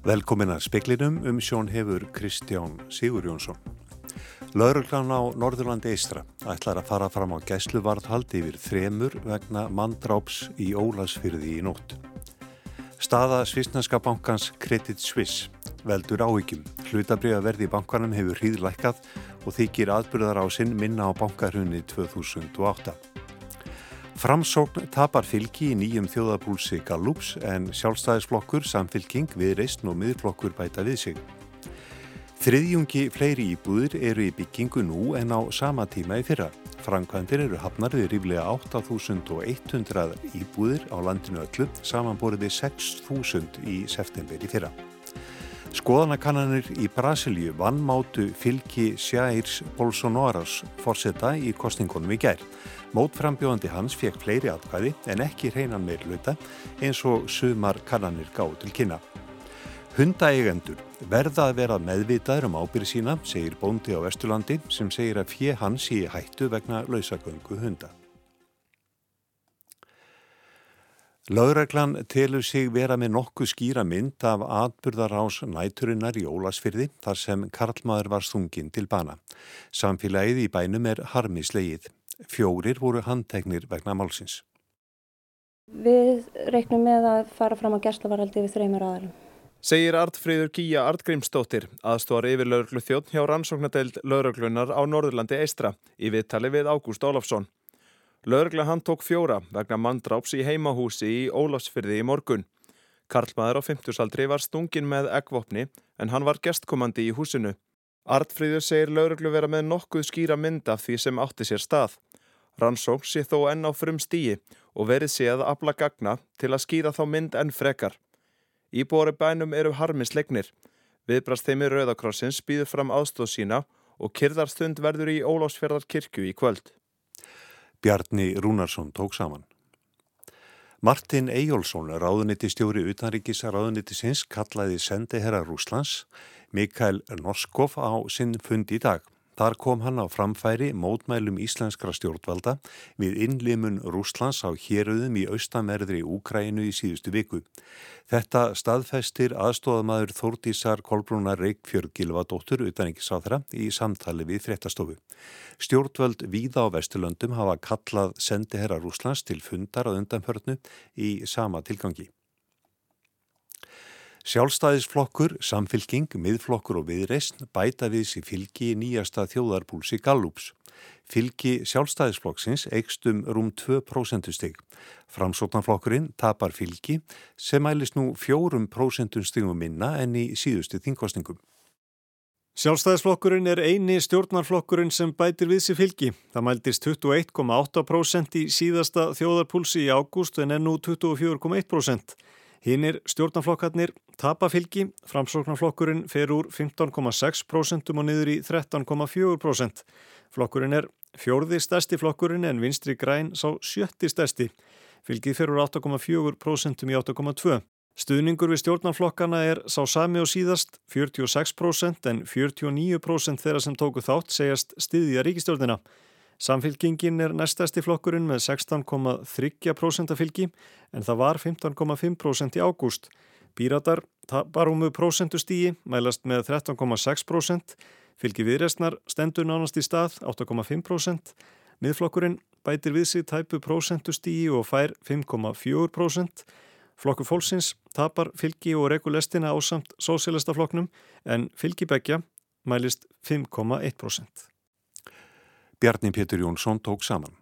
Velkomin að speklinum um sjón hefur Kristján Sigur Jónsson. Lauruglan á Norðurlandi Eistra ætlar að fara fram á gæsluvarðhald yfir þremur vegna manndráps í Ólasfyrði í nótt. Staða Svisnanska bankans Credit Suisse veldur áhyggjum. Hlutabriða verði í bankanum hefur hríðlækkað og þykir aðburðar á sinn minna á bankarhunni 2008. Framsókn tapar fylgi í nýjum þjóðabúlsi Gallups en sjálfstæðisflokkur, samfylking, viðreistn og miðflokkur bæta við sig. Þriðjungi fleiri íbúðir eru í byggingu nú en á sama tíma í fyrra. Frankvæntir eru hafnarðið ríflega 8.100 íbúðir á landinu öllu, samanboriði 6.000 í september í fyrra. Skoðanakannanir í Brasilíu vannmátu fylgi Sjærs Bolsonaros forsetta í kostingunum í gær. Mótframbjóðandi hans fekk fleiri atkvæði en ekki hreinan meirluta eins og sumar kannanir gáð til kynna. Hundaeigendur verða að vera meðvitaður um ábyrði sína, segir bóndi á Vesturlandi sem segir að fjö hans í hættu vegna lausagöngu hunda. Laugreglan telur sig vera með nokkuð skýra mynd af atburðarás næturinnar í Ólasfyrði þar sem Karlmaður var stungin til bana. Samfélagið í bænum er harmislegið. Fjórir voru handtegnir vegna málsins. Við reiknum með að fara fram á gerstlavaraldi við þreymur aðalum. Segir Artfríður Gíja Artgrímsdóttir, aðstóðar yfir lauruglu þjótt hjá rannsóknadeild lauruglunar á Norðurlandi Eistra í viðtali við Ágúst Ólafsson. Laurugla hann tók fjóra vegna manndráps í heimahúsi í Ólafsfyrði í morgun. Karlmaður á 50 aldri var stungin með eggvopni en hann var gestkomandi í húsinu. Artfríður segir lauruglu vera með nokkuð skýra mynd af því sem átti sér stað. Rannsók sé þó enn á frum stíi og verið sé að afla gagna til að skýra þá mynd enn frekar. Íbúari bænum eru harmislegnir. Viðbrast þeimir Rauðakrossins býður fram aðstóð sína og kyrðarstund verður í Ólásfjörðar kirkju í kvöld. Bjarni Rúnarsson tók saman. Martin Eyjólfsson, ráðuniti stjóri utanríkis ráðunitisins, kallaði sendiherra Rúslands, Mikael Norskov á sinn fund í dag. Þar kom hann á framfæri mótmælum íslenskra stjórnvalda við innlimun Rúslands á héröðum í austamerðri Úkrænu í síðustu viku. Þetta staðfestir aðstofamæður Þórtísar Kolbrúnar Reykjörg Gilvadóttur utanengisáþra í samtali við fréttastofu. Stjórnvald víða á Vesturlöndum hafa kallað sendiherra Rúslands til fundar á undanförnu í sama tilgangi. Sjálfstæðisflokkur, samfylking, miðflokkur og viðreysn bæta við sér fylgi í nýjasta þjóðarbúlsi Gallups. Fylgi sjálfstæðisflokksins eikst um rúm 2% stig. Framsóknarflokkurinn tapar fylgi sem mælist nú 4% stigum minna enn í síðustu þingkostningum. Sjálfstæðisflokkurinn er eini stjórnarflokkurinn sem bætir við sér fylgi. Það mæltist 21,8% í síðasta þjóðarpúlsi í ágúst en enn nú 24,1%. Hinnir stjórnarflokkarnir tapafylgi, framsóknarflokkurinn fer úr 15,6% og niður í 13,4%. Flokkurinn er fjórði stærsti flokkurinn en vinstri græn sá sjötti stærsti. Fylgið fer úr 8,4% í 8,2%. Stuðningur við stjórnarflokkana er sá sami og síðast 46% en 49% þeirra sem tóku þátt segjast stiðja ríkistjórnina. Samfylgingin er næstæsti flokkurinn með 16,3% fylgi en það var 15,5% í ágúst. Píratar barum við prósentustígi, mælast með 13,6%, fylgi viðrestnar stendur nánast í stað 8,5%, miðflokkurinn bætir við sig tæpu prósentustígi og fær 5,4%, flokkur fólksins tapar fylgi og regulestina á samt sósélestafloknum en fylgi begja mælist 5,1%. Bjarni Pétur Jónsson tók saman.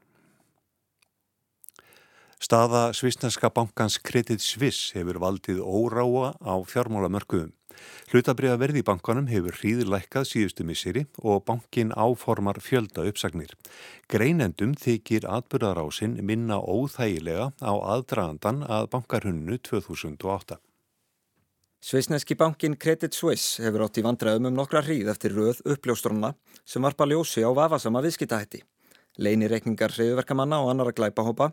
Staða svisneska bankans Credit Suisse hefur valdið óráa á fjármálamörkuðum. Hlutabriða verði í bankanum hefur hríðlækkað síðustu misseri og bankin áformar fjölda uppsagnir. Greinendum þykir atbyrðarásinn minna óþægilega á aðdragandan að bankarhunnu 2008. Sveisneski bankin Credit Suisse hefur átt í vandræðum um nokkra hríð eftir röð uppljóstronna sem varpa ljósi á vafasama viðskiptahætti. Leinireikningar reyðverkamanna og annara glæpahópa,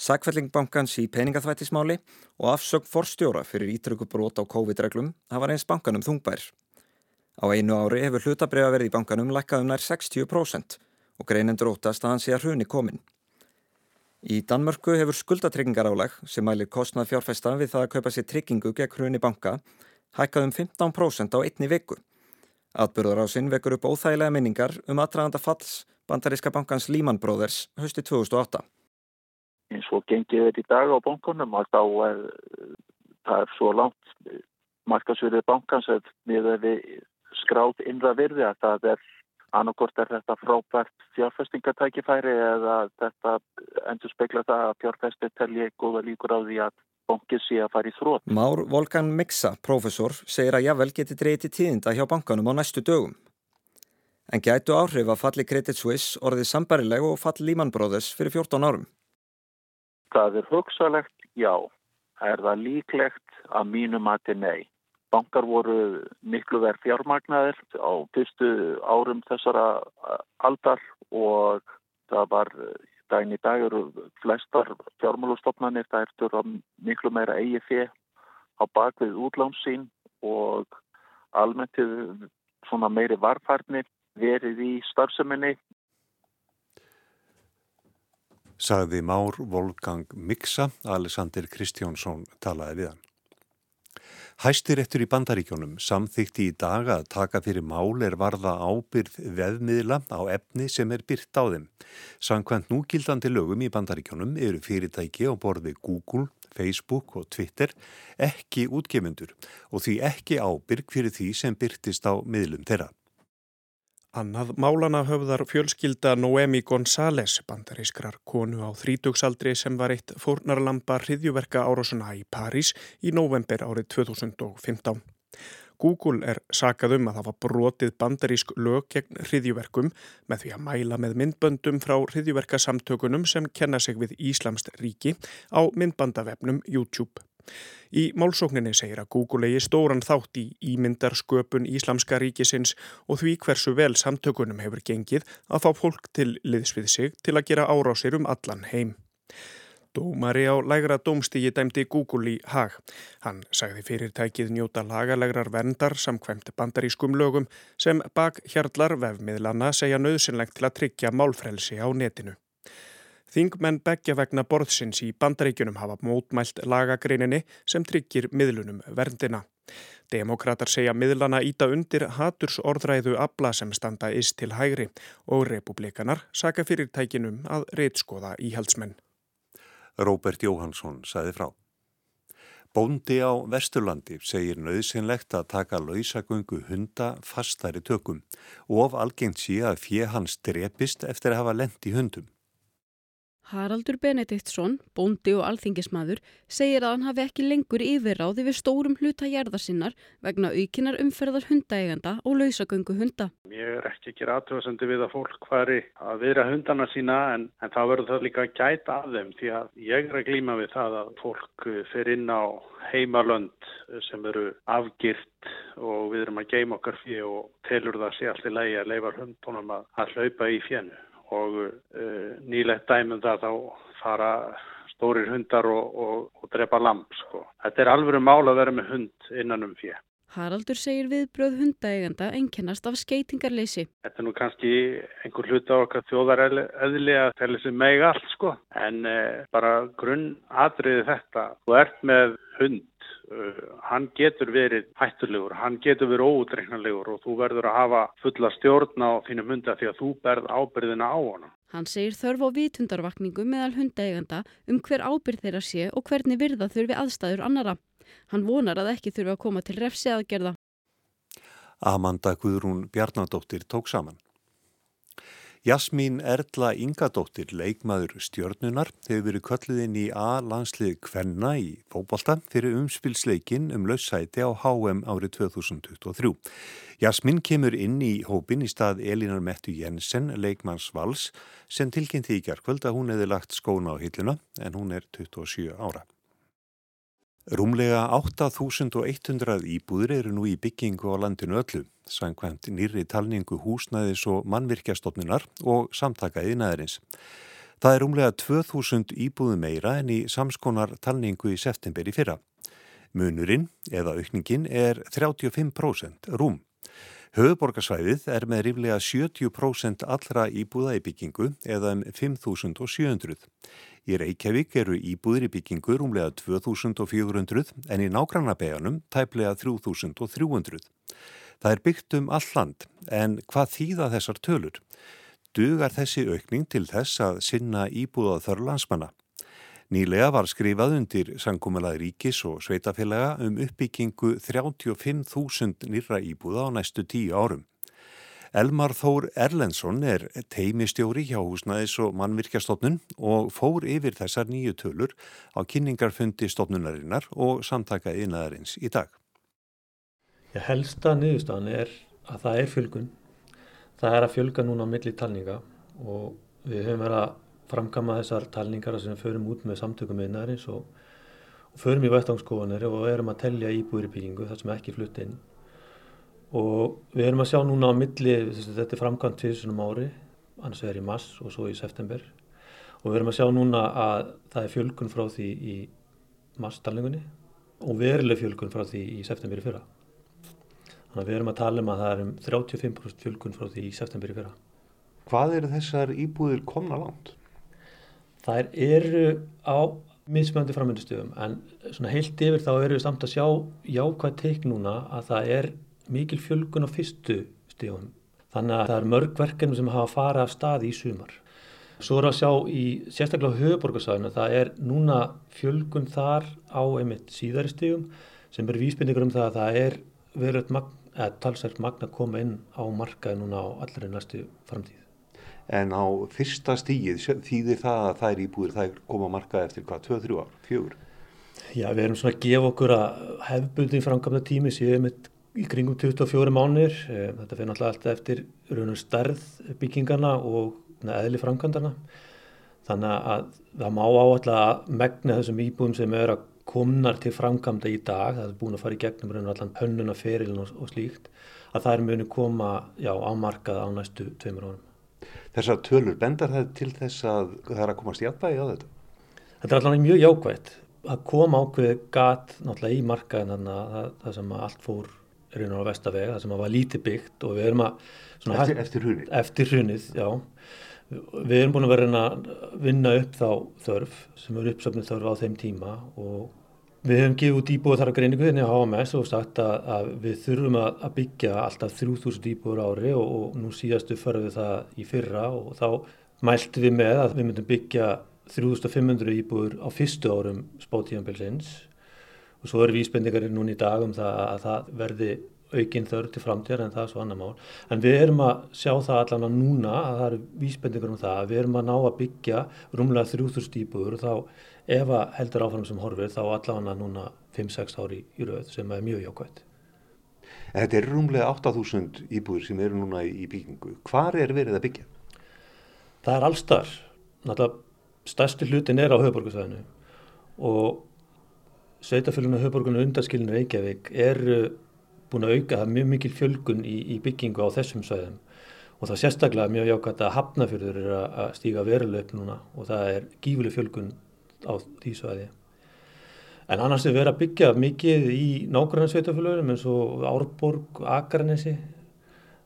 sagfellingbankans í peningaþvættismáli og afsögn forstjóra fyrir ítrykubrót á COVID-reglum hafa reyns bankanum þungbær. Á einu ári hefur hlutabriðaverði í bankanum lækkað um nær 60% og greinendur óttast að hann sé að hruni komin. Í Danmörku hefur skuldatryggingarálag sem mælir kostnað fjárfesta við það að kaupa sér tryggingu gegn hruni banka hækkað um 15% á einni viku. Atbyrðarásinn vekur upp óþægilega minningar um aðdraganda falls bandaríska bankans Lehman Brothers hösti 2008. Eins og gengið er í dag á bankunum og þá er það er svo langt markasverðið bankans með skráð innra virði að það er annarkort er þetta frábært fjárfestingatækifæri eða þetta endur spekla það að fjárfesti telji góða líkur á því að bankið sé að fara í þrótt. Már Volkan Miksa, profesor, segir að jável geti dreyti tíðinda hjá bankanum á næstu dögum. En gætu áhrif að falli Credit Suisse orðið sambarileg og fall Lehman Brothers fyrir 14 árum? Það er hugsalegt, já. Er það líklegt að mínum að til nei? Bankar voru miklu verð fjármagnaðir á fyrstu árum þessara aldar og það var daginn í dag eru flestar fjármálustofnanir það ertur að miklu meira eigi fyrir á bakvið útlámsín og almenntið svona meiri varfærni verið í starfseminni. Sagði Már Volgang Miksa, Alexander Kristjánsson talaði við hann. Hæstirettur í bandaríkjónum samþykti í dag að taka fyrir mál er varða ábyrð veðmiðla á efni sem er byrt á þeim. Sankvæmt núgildandi lögum í bandaríkjónum eru fyrirtæki á borði Google, Facebook og Twitter ekki útgefundur og því ekki ábyrg fyrir því sem byrtist á miðlum þeirra. Annað málana höfðar fjölskylda Noemi González, bandarískrar konu á þrítugsaldri sem var eitt fórnarlampa hriðjuverka árásuna í París í november árið 2015. Google er sakað um að var brotið bandarísk lög gegn hriðjuverkum með því að mæla með myndböndum frá hriðjuverkasamtökunum sem kenna sig við Íslamst ríki á myndbandavefnum YouTube. Í málsókninni segir að Google eigi stóran þátt í ímyndarsköpun Íslamska ríkisins og því hversu vel samtökunum hefur gengið að fá fólk til liðs við sig til að gera árásir um allan heim. Dómari á lægra dómstígi dæmdi Google í hag. Hann sagði fyrirtækið njóta lagalegrar verndar samkvæmt bandarískum lögum sem bak hjarlar vefmiðlana segja nöðsynlegt til að tryggja málfrelsi á netinu. Þingmenn begja vegna borðsins í bandaríkunum hafa mótmælt lagagreininni sem tryggir miðlunum verndina. Demokrater segja miðlana íta undir haturs orðræðu abla sem standa ist til hægri og republikanar saka fyrirtækinum að reitskoða íhaldsmenn. Róbert Jóhansson saði frá. Bóndi á Vesturlandi segir nöðsynlegt að taka lausagöngu hunda fastari tökum og of algengt sé að fjö hans drepist eftir að hafa lend í hundum. Haraldur Benediktsson, bóndi og alþingismadur, segir að hann hafi ekki lengur yfirráði við stórum hluta jærðarsinnar vegna aukinar umferðar hundaeganda og lausagöngu hunda. Ég er ekki ekki aðtöðsandi við að fólk hvari að vera hundana sína en, en það verður það líka að gæta af þeim því að ég er að glýma við það að fólk fer inn á heimalönd sem eru afgirt og við erum að geima okkar fyrir og telur það sé allir lægi að leifa hundunum að, að hlaupa í fjennu og uh, nýlegt dæmum það þá fara stórir hundar og, og, og drepa lamp sko. Þetta er alveg mál að vera með hund innan um fjö. Haraldur segir viðbröð hundaeganda einkennast af skeitingarleysi. Þetta er nú kannski einhver hlut á okkar þjóðaræðli að telli sem meg allt sko en eh, bara grunn atriði þetta. Þú ert með hund Uh, hann getur verið hættulegur, hann getur verið óutreiknarlegur og þú verður að hafa fulla stjórn á þínum hunda því að þú berð ábyrðina á hana. Hann segir þörf á vitundarvakningu meðal hundaeganda um hver ábyrð þeirra sé og hvernig virða þurfi aðstæður annara. Hann vonar að ekki þurfi að koma til refsi aðgerða. Amanda Guðrún Bjarnadóttir tók saman. Jasmín Erla Ingadóttir, leikmaður stjörnunar, hefur verið kölluðinn í A-landslið Kvenna í fókbalta fyrir umspilsleikin um laussæti á HM árið 2023. Jasmín kemur inn í hópin í stað Elinar Mettu Jensen, leikmanns Vals, sem tilkynnti í kjarkvöld að hún hefði lagt skóna á hilluna en hún er 27 ára. Rúmlega 8.100 íbúður eru nú í byggingu á landinu öllu, sangkvæmt nýri talningu húsnæðis og mannvirkjastofnunar og samtakaði næðurins. Það er rúmlega 2.000 íbúðu meira en í samskonar talningu í september í fyrra. Munurinn, eða aukningin, er 35% rúm. Höfuborgarsvæðið er með ríflega 70% allra íbúða í byggingu eða um 5.700. Í Reykjavík eru íbúðir í byggingu rúmlega 2.400 en í nágrannabeganum tæplega 3.300. Það er byggt um all land en hvað þýða þessar tölur? Dugar þessi aukning til þess að sinna íbúða þörrlandsmanna? Nýlega var skrifað undir sangkumalað ríkis og sveitafélaga um uppbyggingu 35.000 nýra íbúða á næstu tíu árum. Elmar Þór Erlensson er teimistjóri hjá húsnæðis og mannvirkjastofnun og fór yfir þessar nýju tölur á kynningarfundi stofnunarinnar og samtaka ynaðarins í dag. Já, helsta niðurstafan er að það er fjölgun. Það er að fjölga núna á milli talninga og við höfum verið að framkama þessar talningar sem við förum út með samtökum meðnarins og, og förum í vettangskofanir og erum að tellja íbúður í byggingu þar sem ekki flutt inn og við erum að sjá núna á milli, þetta er framkvæmt tviðsunum ári, annars er í mass og svo í september og við erum að sjá núna að það er fjölgun frá því í masstalningunni og veruleg fjölgun frá því í september í fyrra. Þannig að við erum að tala um að það er um 35% fjölgun frá því í september í fyrra. Hvað eru þessar íbúðir komna langt? Þær eru á mismöndi framöndustöðum en svona heilt yfir þá eru við samt að sjá jákvæð teik núna að það er mikil fjölgun á fyrstu stíðum. Þannig að það er mörg verkefni sem hafa farið af stað í sumar. Svo er að sjá í sérstaklega höfuborgarsæðinu það er núna fjölgun þar á einmitt síðari stíðum sem er vísbyndigur um það að það er verið talsvært magna að koma inn á markaði núna á allri næstu framtíð en á fyrsta stíið þýðir það að það íbúður það er koma að marka eftir hvað, 2-3 ár, 4? Já, við erum svona að gefa okkur að hefðbundi framkvæmda tími séum í kringum 24 mánir eh, þetta fyrir náttúrulega alltaf eftir raunum starð byggingarna og eðli framkvæmdarna þannig að það má áallega að megna þessum íbúðum sem er að komnar til framkvæmda í dag, það er búin að fara í gegnum raunum allan hönnuna ferilin og, og slíkt að það er muni koma já, á markað á næstu tveimur árum þessar tölur, bendar það til þess að það er að komast jafnvægi á þetta? Þetta er alltaf mjög jákvægt að koma ákveð gat náttúrulega í markaðin það sem að allt fór veginn á vestavega, það sem að var lítið byggt og við erum að Eftir, eftir hrunið? Eftir hrunið, já Við erum búin að vera að vinna upp þá þörf sem eru uppsöfnið þörf á þeim tíma og Við hefum gefið út íbúið þar að greiningu þinni á HMS og sagt að, að við þurfum að, að byggja alltaf 3000 íbúður ári og, og nú síðastu förðum við það í fyrra og þá mæltum við með að við myndum byggja 3500 íbúður á fyrstu árum spátíðanbilsins og svo eru vísbendingarinn núni í dag um það að það verði aukinn þörf til framtíðar en það er svo annar mál. En við erum að sjá það allan að núna að það eru vísbendingar um það að við erum að ná að byggja rúmlega 3000 íbúður og þá ef að heldur áfram sem horfir þá allavega núna 5-6 ári í rauð sem er mjög jákvæmt. En þetta er rúmlega 8.000 íbúður sem eru núna í byggingu. Hvar er verið að byggja? Það er allstar. Náttúrulega stærsti hlutin er á höfuborgarsvæðinu og sveitafölguna höfuborguna undanskilin Reykjavík er búin að auka það mjög mikil fjölgun í, í byggingu á þessum svæðum og það sérstaklega mjög jákvæmt að hafnafjörður er að stíga veruleg upp núna og það er gífuleg fjölgun á því svæði. En annars er verið að byggja mikið í nákvæmlega sveitafélagum eins og Árborg, Akarnesi,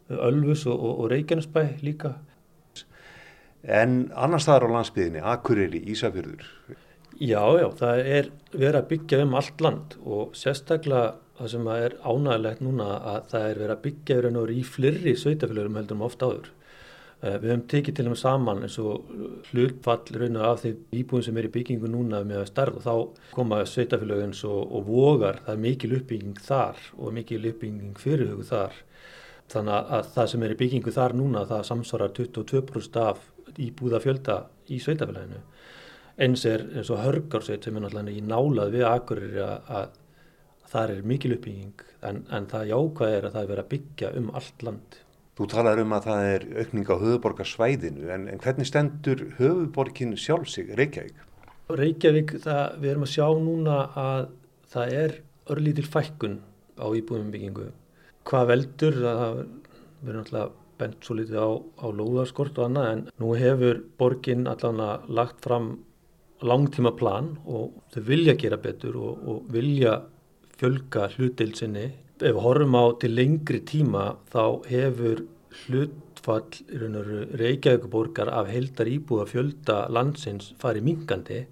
Ölfus og, og, og Reykjanesbæ líka. En annars þar á landsbyðinni, Akureyri, Ísafjörður? Já, já, það er verið að byggja um allt land og sérstaklega það sem er ánægilegt núna að það er verið að byggja í flirri sveitafélagum heldur um ofta áður. Eh, við höfum tekið til þeim saman eins og hlutfall raun og af því íbúin sem er í byggingu núna með starf og þá koma sveitafélögin og, og vogar, það er mikil uppbygging þar og mikil uppbygging fyrirhugu þar. Þannig að það sem er í byggingu þar núna það samsvarar 22% af íbúða fjölda í sveitafélaginu. Eins er eins og hörgarsveit sem er náttúrulega í nálað við akkurir að, það er mikil uppbygging en, en það jákvæð er að það er verið að byggja um allt land. Þú talar um að það er aukning á höfuborgarsvæðinu en, en hvernig stendur höfuborgin sjálf sig, Reykjavík? Reykjavík, það, við erum að sjá núna að það er örlítil fækkun á íbúðum byggingu. Hvað veldur, það verður náttúrulega bent svo litið á, á lóðarskort og annað en nú hefur borgin allavega lagt fram langtíma plan og þau vilja gera betur og, og vilja fjölga hlutilsinni ef við horfum á til lengri tíma þá hefur hlutfall Reykjavíkuborgar af heldar íbúða fjölda landsins farið mingandi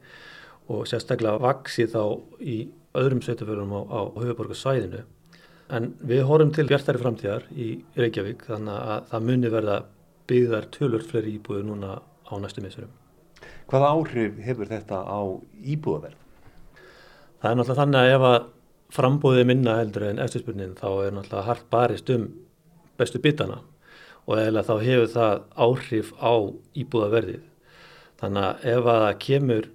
og sérstaklega vaksi þá í öðrum sveitafjörðum á, á höfuborgarsvæðinu. En við horfum til bjartari framtíðar í Reykjavík þannig að það muni verða byggðar tölur fleiri íbúðu núna á næstu missurum. Hvaða áhrif hefur þetta á íbúðaverð? Það er náttúrulega þannig að ef að frambóðið minna heldur en eftirspurnin þá er náttúrulega hardt barist um bestu bitana og eða þá hefur það áhrif á íbúðaverðið. Þannig að ef að það kemur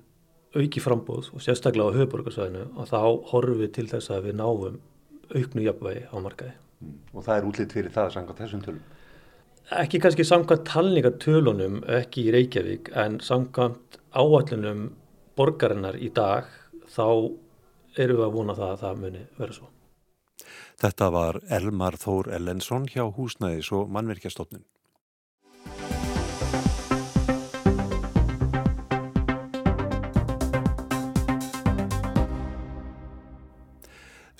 auki frambóð og sérstaklega á höfuborgarsvæðinu og þá horfum við til þess að við náum auknu jafnvægi á markaði. Mm. Og það er útlýtt fyrir það samkvæmt þessum tölum? Ekki kannski samkvæmt talningatölunum ekki í Reykjavík en samkvæmt áallunum borgarinnar í dag þá eru við að vona það að það muni vera svo. Þetta var Elmar Þór Ellensson hjá Húsnæðis og mannverkjastofnun.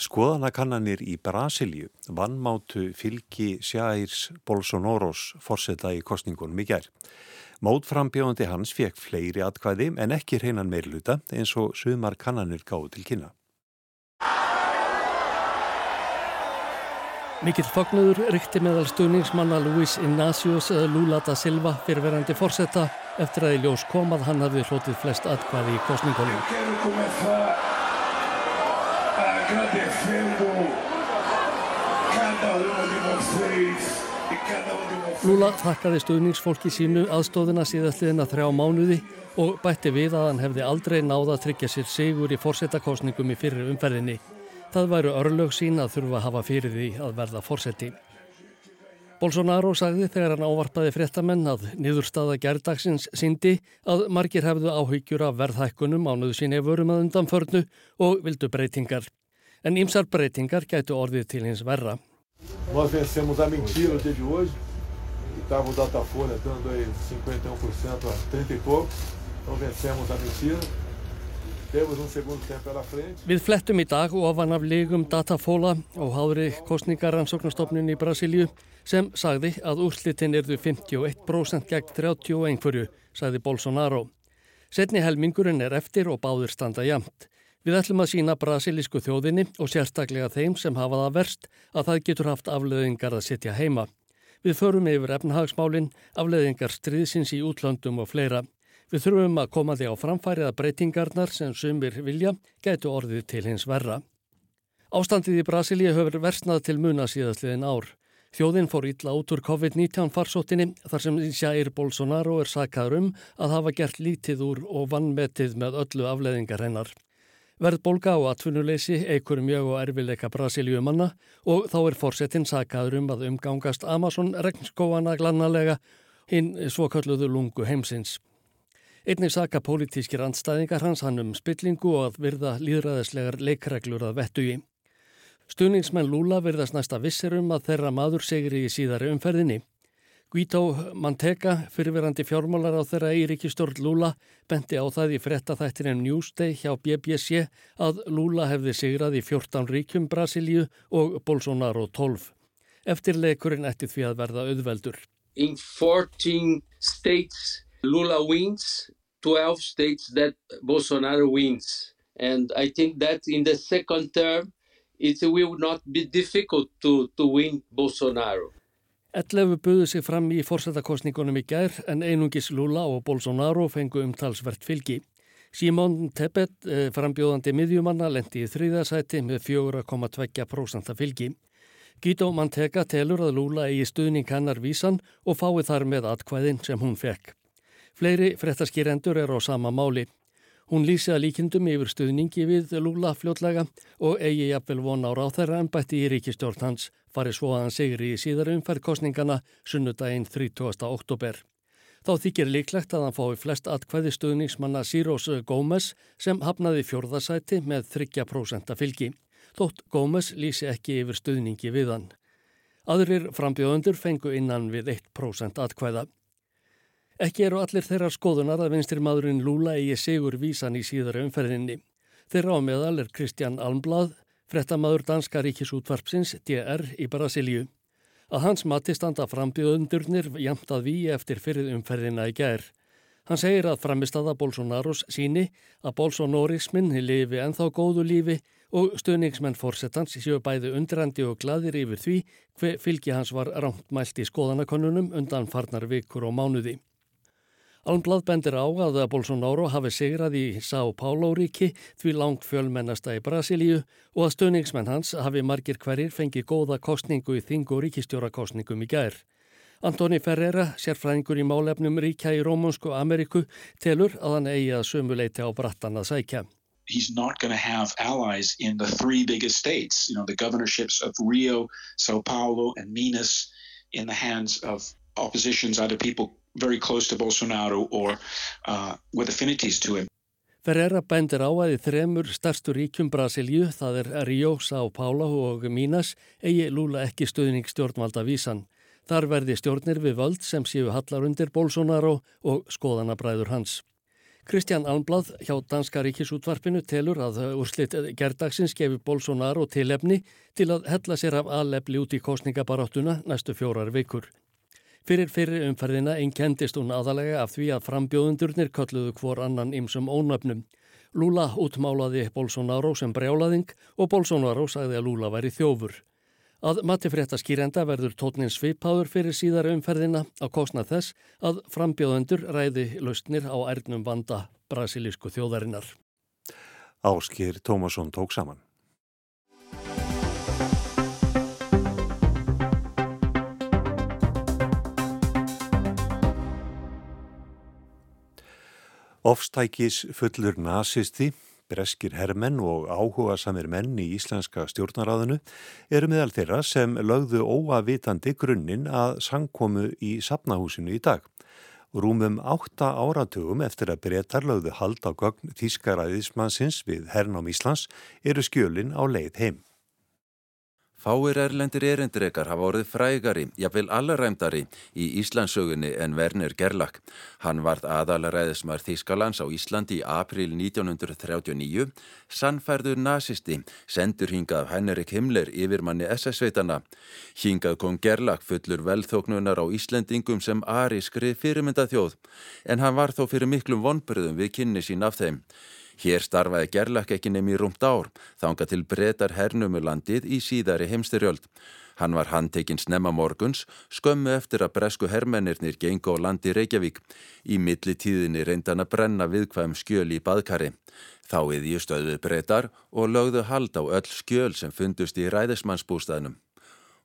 Skoðanakannanir í Brasilju vannmátu fylgi Sjærs Bolsonoros forsetta í kostningunum í gær. Mótframbjóðandi hans fekk fleiri atkvæði en ekki reynan meirluta eins og sumar kannanir gáðu til kynna. Mikill fagnuður rykti meðal stuðningsmanna Luis Inácios Lula da Silva fyrirverandi forsetta eftir að í ljós komað hann hafði hlotið flest atkvæði í um e um vocês. Lula þakkaði stuðningsfólki sínu aðstóðina síðastliðina þrjá mánuði og bætti við að hann hefði aldrei náða að tryggja sér sigur í fórsetakostningum í fyrir umferðinni. Það væru örlög sín að þurfa að hafa fyrir því að verða fórseti. Bolsonaro sagði þegar hann ávarpaði fréttamenn að niðurstaða gerðdagsins síndi að margir hefðu áhyggjur af verðhækkunum á nöðu sín efurum að undanförnu og vildu breytingar en ýmsar breytingar gætu orðið til hins verra. Nós vencemos a mentira o dia de hoje, que estava o Datafolha dando aí 51% a 30 e poucos, então vencemos a mentira. Um Við flettum í dag ofan af lígum Datafola og háðri kostningaransóknastofnun í Brasilíu sem sagði að úrslitin erðu 51% gegn 30 og einhverju, sagði Bolsonaro. Setni helmingurinn er eftir og báður standa jamt. Við ætlum að sína brasilísku þjóðinni og sérstaklega þeim sem hafa það verst að það getur haft afleðingar að sitja heima. Við förum yfir efnahagsmálinn, afleðingar stríðsins í útlöndum og fleira. Við þurfum að koma því á framfæriða breytingarnar sem sumir vilja gætu orðið til hins verra. Ástandið í Brasilíu höfur versnað til muna síðastliðin ár. Þjóðin fór ítla út úr COVID-19 farsóttinni þar sem Jair Bolsonaro er sakaður um að hafa gert lítið úr og vannmetið með öllu afleðingar hennar. Verðbólga og atvinnuleysi eikur mjög og erfileika Brasilíumanna og þá er fórsetin sakaður um að umgangast Amazon regnskóana glannalega hinn svokölluðu lungu heimsins. Einnig saka pólitískir andstæðingar hans hann um spillingu og að virða líðræðislegar leikreglur að vettu í. Stuðningsmenn Lula virðast næsta vissir um að þeirra maður segri í síðari umferðinni. Guító Mantega, fyrirverandi fjármálar á þeirra Eiríkistjórn Lula, benti á það í frettaþættinum Newsday hjá BBC að Lula hefði sigrað í 14 ríkjum Brasilíu og Bolsonaro 12. Eftirleikurinn ætti því að verða auðveldur. In 14 states Lula wins, 12 states that Bolsonaro wins. And I think that in the second term it will not be difficult to, to win Bolsonaro. 11 buðu sig fram í fórsetakostningunum í gær en einungis Lula og Bolsonaro fengu umtalsvert fylgi. Simón Tebet, eh, frambjóðandi miðjumanna, lendi í þrýðasæti með 4,2% fylgi. Guido Mantega telur að Lula eigi stuðning hannar vísan og fái þar með atkvæðin sem hún fekk. Fleiri frettaskýrendur er á sama máli. Hún lýsi að líkindum yfir stuðningi við Lula fljótlega og eigi jafnvel von á ráþæra en bætti í ríkistjórn hans farið svo að hann segri í síðar umferðkostningana sunnudaginn 30. oktober. Þá þykir líklegt að hann fái flest atkvæði stuðningsmanna Sírós Gómez sem hafnaði fjörðasæti með 30% fylgi. Þótt Gómez lýsi ekki yfir stuðningi við hann. Aðrir frambjóðundur fengu innan við 1% atkvæða. Ekki eru allir þeirra skoðunar að vinstir maðurinn Lula eigi sigur vísan í síðara umferðinni. Þeirra á meðal er Kristján Almblad, frettamæður danska ríkisútvarpsins DR í Brasilíu. Að hans mati standa frambjöðundurnir jamt að við eftir fyrir umferðina í gær. Hann segir að framistada Bolsonaros síni að bolsonorismin lifi enþá góðu lífi og stöðningsmenn fórsetans séu bæði undrandi og gladir yfir því hver fylgi hans var rámt mælt í skoðanakonunum undan farnar vikur og mánuði. Almblad bendir á að Bolsonaro hafi sigrað í São Paulo ríki því langt fjölmennasta í Brasilíu og að stöðningsmenn hans hafi margir hverjir fengið góða kostningu í þing og ríkistjórakostningum í gær. Antoni Ferreira, sérfræðingur í málefnum ríkja í Rómunsku Ameriku, telur að hann eigi að sömuleiti á brattan að sækja. He's not going to have allies in the three biggest states, you know, the governorships of Rio, Sao Paulo and Minas in the hands of oppositions, either people very close to Bolsonaro or uh, with affinities to him. Ferreira bændir á að í þremur starstu ríkjum Brasilju, það er Rio, São Paulo og Minas, eigi lúla ekki stöðning stjórnvalda vísan. Þar verði stjórnir við völd sem séu hallar undir Bolsonaro og skoðanabræður hans. Kristján Almblad hjá Danska ríkisútvarpinu telur að úrslit gerdagsins gefi Bolsonaro tilefni til að hella sér af aðlefli út í kostningabaráttuna næstu fjórar vikur. Fyrir fyrir umferðina einkendist hún aðalega af því að frambjóðundurnir kölluðu hvor annan ymsum ónöfnum. Lula útmálaði Bolsonaro sem brjálaðing og Bolsonaro sagði að Lula væri þjófur. Að matifrétta skýrenda verður tótnin svipaður fyrir síðar umferðina á kostnað þess að frambjóðundur ræði lausnir á ærnum vanda brasilísku þjóðarinnar. Áskýr Tómasson tók saman. Ofstækis fullur nazisti, breskir herrmenn og áhuga samir menn í íslenska stjórnaráðinu eru meðal þeirra sem lögðu óavitandi grunninn að sangkomu í sapnahúsinu í dag. Rúmum átta áratugum eftir að breytar lögðu hald á gögn Þískaræðismannsins við Hernám Íslands eru skjölin á leið heim. Fáir erlendir erindrekar hafa orðið frægari, jafnvel allaræmdari í Íslandsögunni en Werner Gerlach. Hann varð aðalaræðismar Þískalands á Íslandi í april 1939, sannfærður nazisti, sendur hingað Henrik Himmler yfirmanni SS-sveitana. Hingað kom Gerlach fullur velþóknunar á Íslandingum sem arískri fyrirmynda þjóð, en hann var þó fyrir miklum vonbyrðum við kynni sín af þeim. Hér starfaði Gerlach ekki nefn í rúmt ár, þánga til breytar hernumulandið í síðari heimstyrjöld. Hann var handtekinn snemma morguns, skömmu eftir að bresku hermennirnir gengu á landi Reykjavík. Í milli tíðinni reyndan að brenna viðkvæm skjöl í baðkari. Þá yði stöðuð breytar og lögðu hald á öll skjöl sem fundust í ræðismannsbústæðnum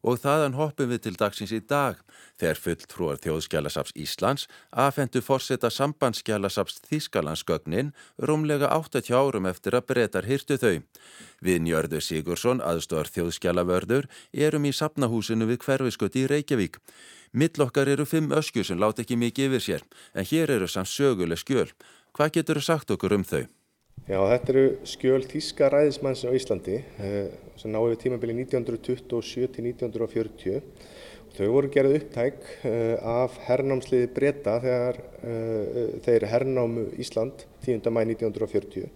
og þaðan hoppum við til dagsins í dag þegar fulltrúar þjóðskjálasaps Íslands afhendu fórseta sambandskjálasaps Þískalandsgögnin rúmlega 80 árum eftir að breytar hýrtu þau. Við Njörður Sigursson, aðstofar þjóðskjálavörður, erum í sapnahúsinu við hverfisköti í Reykjavík. Millokkar eru fimm öskjur sem láta ekki mikið yfir sér, en hér eru samt söguleg skjöl. Hvað getur þú sagt okkur um þau? Já, þetta eru skjöl Þíska ræðismanns á Íslandi eh, sem náðu við tímabili 1927 til 1940. Þau voru gerðið upptæk eh, af hernámsliði breyta þegar eh, þeir hernámu Ísland 10. mæ 1940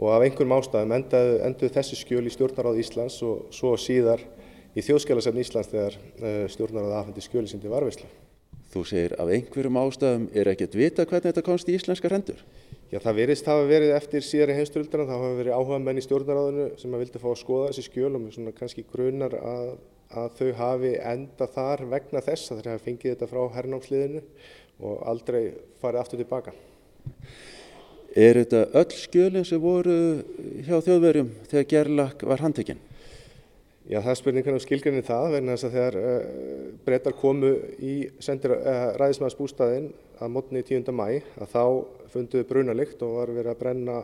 og af einhverjum ástæðum enduðu þessi skjöl í stjórnaráð Íslands og svo síðar í þjóðskjálasefn Íslands þegar stjórnaráð afhendi skjöli sindi varveislu. Þú segir af einhverjum ástæðum er ekkert vita hvernig þetta komst í íslenska rendur? Já, það verist hafa verið eftir síðari heimstölduna, það hafa verið áhuga menn í stjórnaráðinu sem að vildi fá að skoða þessi skjöl og svona kannski grunar að, að þau hafi enda þar vegna þess að þeir hafi fengið þetta frá hernámsliðinu og aldrei farið aftur tilbaka. Er þetta öll skjölinn sem voru hjá þjóðverjum þegar Gerlach var handtekinn? Já, það er spurningan um skilgrinni það, vegna þess að þegar uh, eh, breytar komu í sendir uh, eh, ræðismæðarsbústaðinn að mótni 10. mæ, að þá funduðu brunalikt og var verið að brenna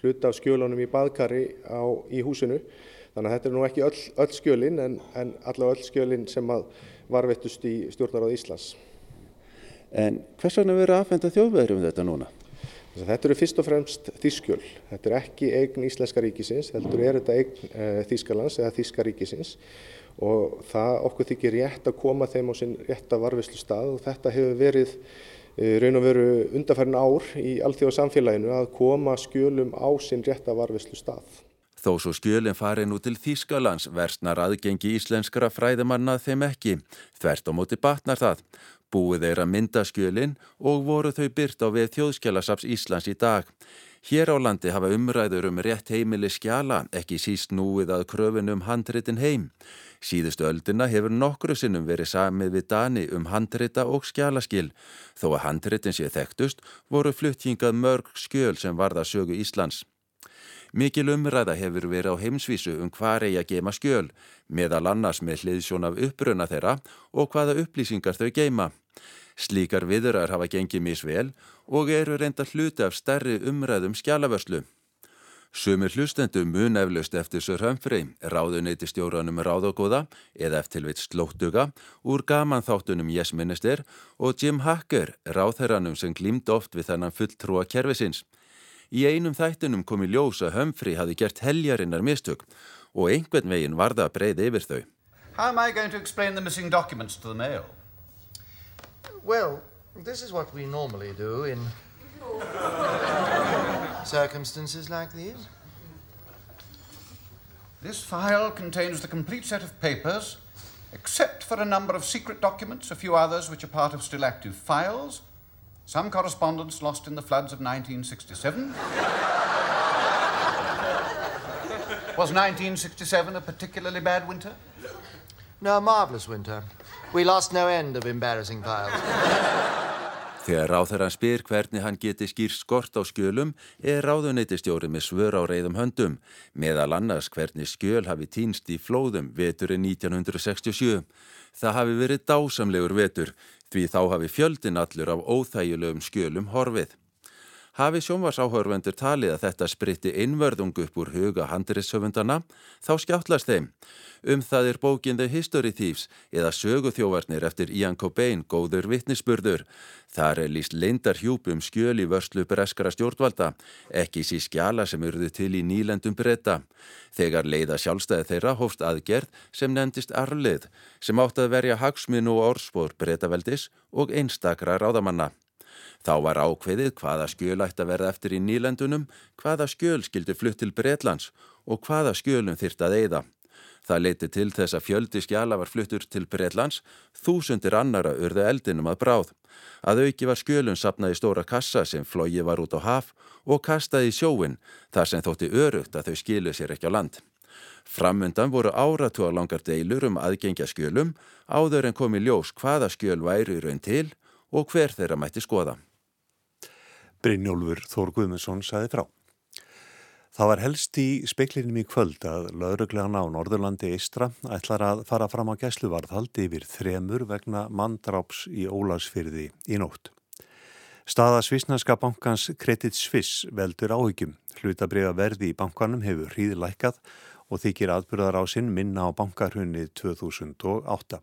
hluta af skjölunum í baðkari á, í húsinu. Þannig að þetta er nú ekki öll, öll skjölinn en, en allavega öll skjölinn sem varvettust í stjórnaráð Íslands. En hvers vegna verið aðfenda þjóðveðri um þetta núna? Þetta eru fyrst og fremst þýskjöl. Þetta er ekki eign Íslenska ríkisins, heldur er þetta eign uh, Þýskalands eða Þýska ríkisins og það okkur þykir rétt að koma þeim á sinn rétta varfislu stað og þetta hefur verið uh, raun og veru undarfærin ár í allþjóða samfélaginu að koma skjölum á sinn rétta varfislu stað. Þó svo skjölinn fari nú til Þýskalands versnar aðgengi íslenskra fræðimanna þeim ekki. Þvert á móti batnar það. Búið þeirra myndaskjölinn og voru þau byrt á við þjóðskjálasaps Íslands í dag. Hér á landi hafa umræður um rétt heimili skjala ekki síst núið að kröfun um handritin heim. Síðustu öldina hefur nokkru sinnum verið samið við Dani um handrita og skjalaskil. Þó að handritin sé þekktust voru fluttingað mörg skjöl sem varða sögu Íslands. Mikil umræða hefur verið á heimsvísu um hvað reyja geima skjöl, meðal annars með hliðsjón af uppruna þeirra og hvaða upplýsingar þau geima. Slíkar viðurar hafa gengið misvel og eru reynda hluti af stærri umræðum skjálavörslu. Sumir hlustendum mun eflaust eftir Sir Humphrey, ráðuneyti stjóranum ráðagóða eða eftir vitt slóttuga úr gaman þáttunum Yes Minister og Jim Hacker, ráðherranum sem glýmd oft við þennan fulltrúa kervisins. Í einum þættunum kom í ljós að Humphrey hafi gert heljarinnar mistök og einhvern veginn varða að breyða yfir þau. How am I going to explain the missing documents to the mail? Well, this is what we normally do in circumstances like these. This file contains the complete set of papers, except for a number of secret documents, a few others which are part of still active files, some correspondence lost in the floods of 1967. Was 1967 a particularly bad winter? No, a marvellous winter. We lost no end of embarrassing files. Þegar ráðherran spyr hvernig hann geti skýr skort á skjölum er ráðuneytistjóri með svör á reyðum höndum, meðal annars hvernig skjöl hafi týnst í flóðum veturinn 1967. Það hafi verið dásamlegur vetur því þá hafi fjöldin allur af óþægilegum skjölum horfið. Hafi sjónvarsáhörvendur talið að þetta spritti innvörðung upp úr huga handrissöfundana, þá skjáttlast þeim. Um það er bókin The History Thieves eða söguþjóvarnir eftir Ian Cobain góður vittnisspurður. Þar er líst leindar hjúpum skjöl í vörslu breskara stjórnvalda, ekki sí skjala sem urðu til í nýlendum breyta. Þegar leiða sjálfstæði þeirra hófst aðgerð sem nefndist arlið, sem átt að verja hagsminn og orðspór breytaveldis og einstakra ráðamanna. Þá var ákveðið hvaða skjöl ætti að verða eftir í nýlendunum, hvaða skjöl skildi flutt til Breitlands og hvaða skjölum þyrta að eigða. Það leiti til þess að fjöldi skjala var fluttur til Breitlands, þúsundir annara urðu eldinum að bráð. Að auki var skjölun sapnað í stóra kassa sem flógi var út á haf og kastaði í sjóin þar sem þótti örugt að þau skilu sér ekki á land. Framundan voru áratúar langar deilur um aðgengja skjölum áður en komi ljós hvaða skjöl væri raun til og hver þeirra mætti skoða. Brynjólfur Þór Guðmundsson saði frá. Það var helst í speiklinum í kvöld að lauruglegan á Norðurlandi Eistra ætlar að fara fram á gæsluvarðhaldi yfir þremur vegna manndráps í Ólagsfyrði í nótt. Staða Svísnarska bankans Credit Suisse veldur áhyggjum. Hlutabriða verði í bankanum hefur hríðlækkað og þykir atbyrðar á sinn minna á bankarhunni 2008.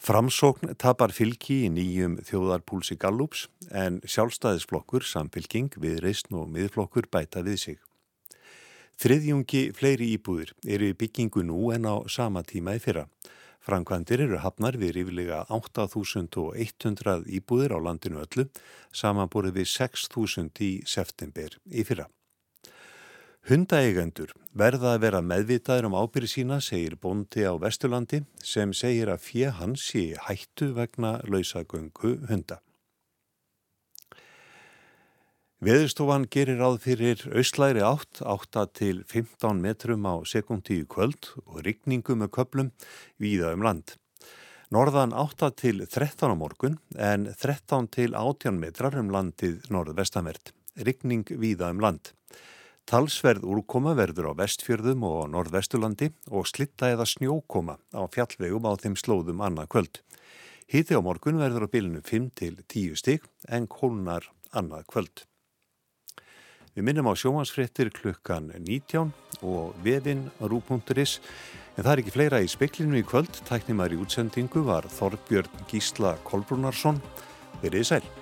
Framsókn tapar fylki í nýjum þjóðarpúlsi Gallups en sjálfstæðisflokkur, samfylking, viðreysn og miðflokkur bæta við sig. Þriðjungi fleiri íbúðir eru í byggingu nú en á sama tíma í fyrra. Frankvandir eru hafnar við rífilega 8.100 íbúðir á landinu öllu, samanborið við 6.000 í september í fyrra. Hundaeigendur verða að vera meðvitaður um ábyrði sína, segir bóndi á Vesturlandi sem segir að fjö hans sé hættu vegna lausagöngu hunda. Veðurstofan gerir ráð fyrir auslæri átt, átta til 15 metrum á sekundi í kvöld og rigningu með köplum víða um land. Norðan 8 til 13 á morgun en 13 til 18 metrar um landið norðvestanvert. Rigning víða um land. Talsverð úrkoma verður á vestfjörðum og norðvesturlandi og slitta eða snjókoma á fjallvegum á þeim slóðum annað kvöld. Híti á morgun verður á bilinu 5 til 10 stygg en kólnar annað kvöld. Við minnum á sjómansfrettir klukkan 19 og vefinn rú.is en það er ekki fleira í speklinu í kvöld. Tæknimar í útsendingu var Þorbjörn Gísla Kolbrunarsson. Verið sæl.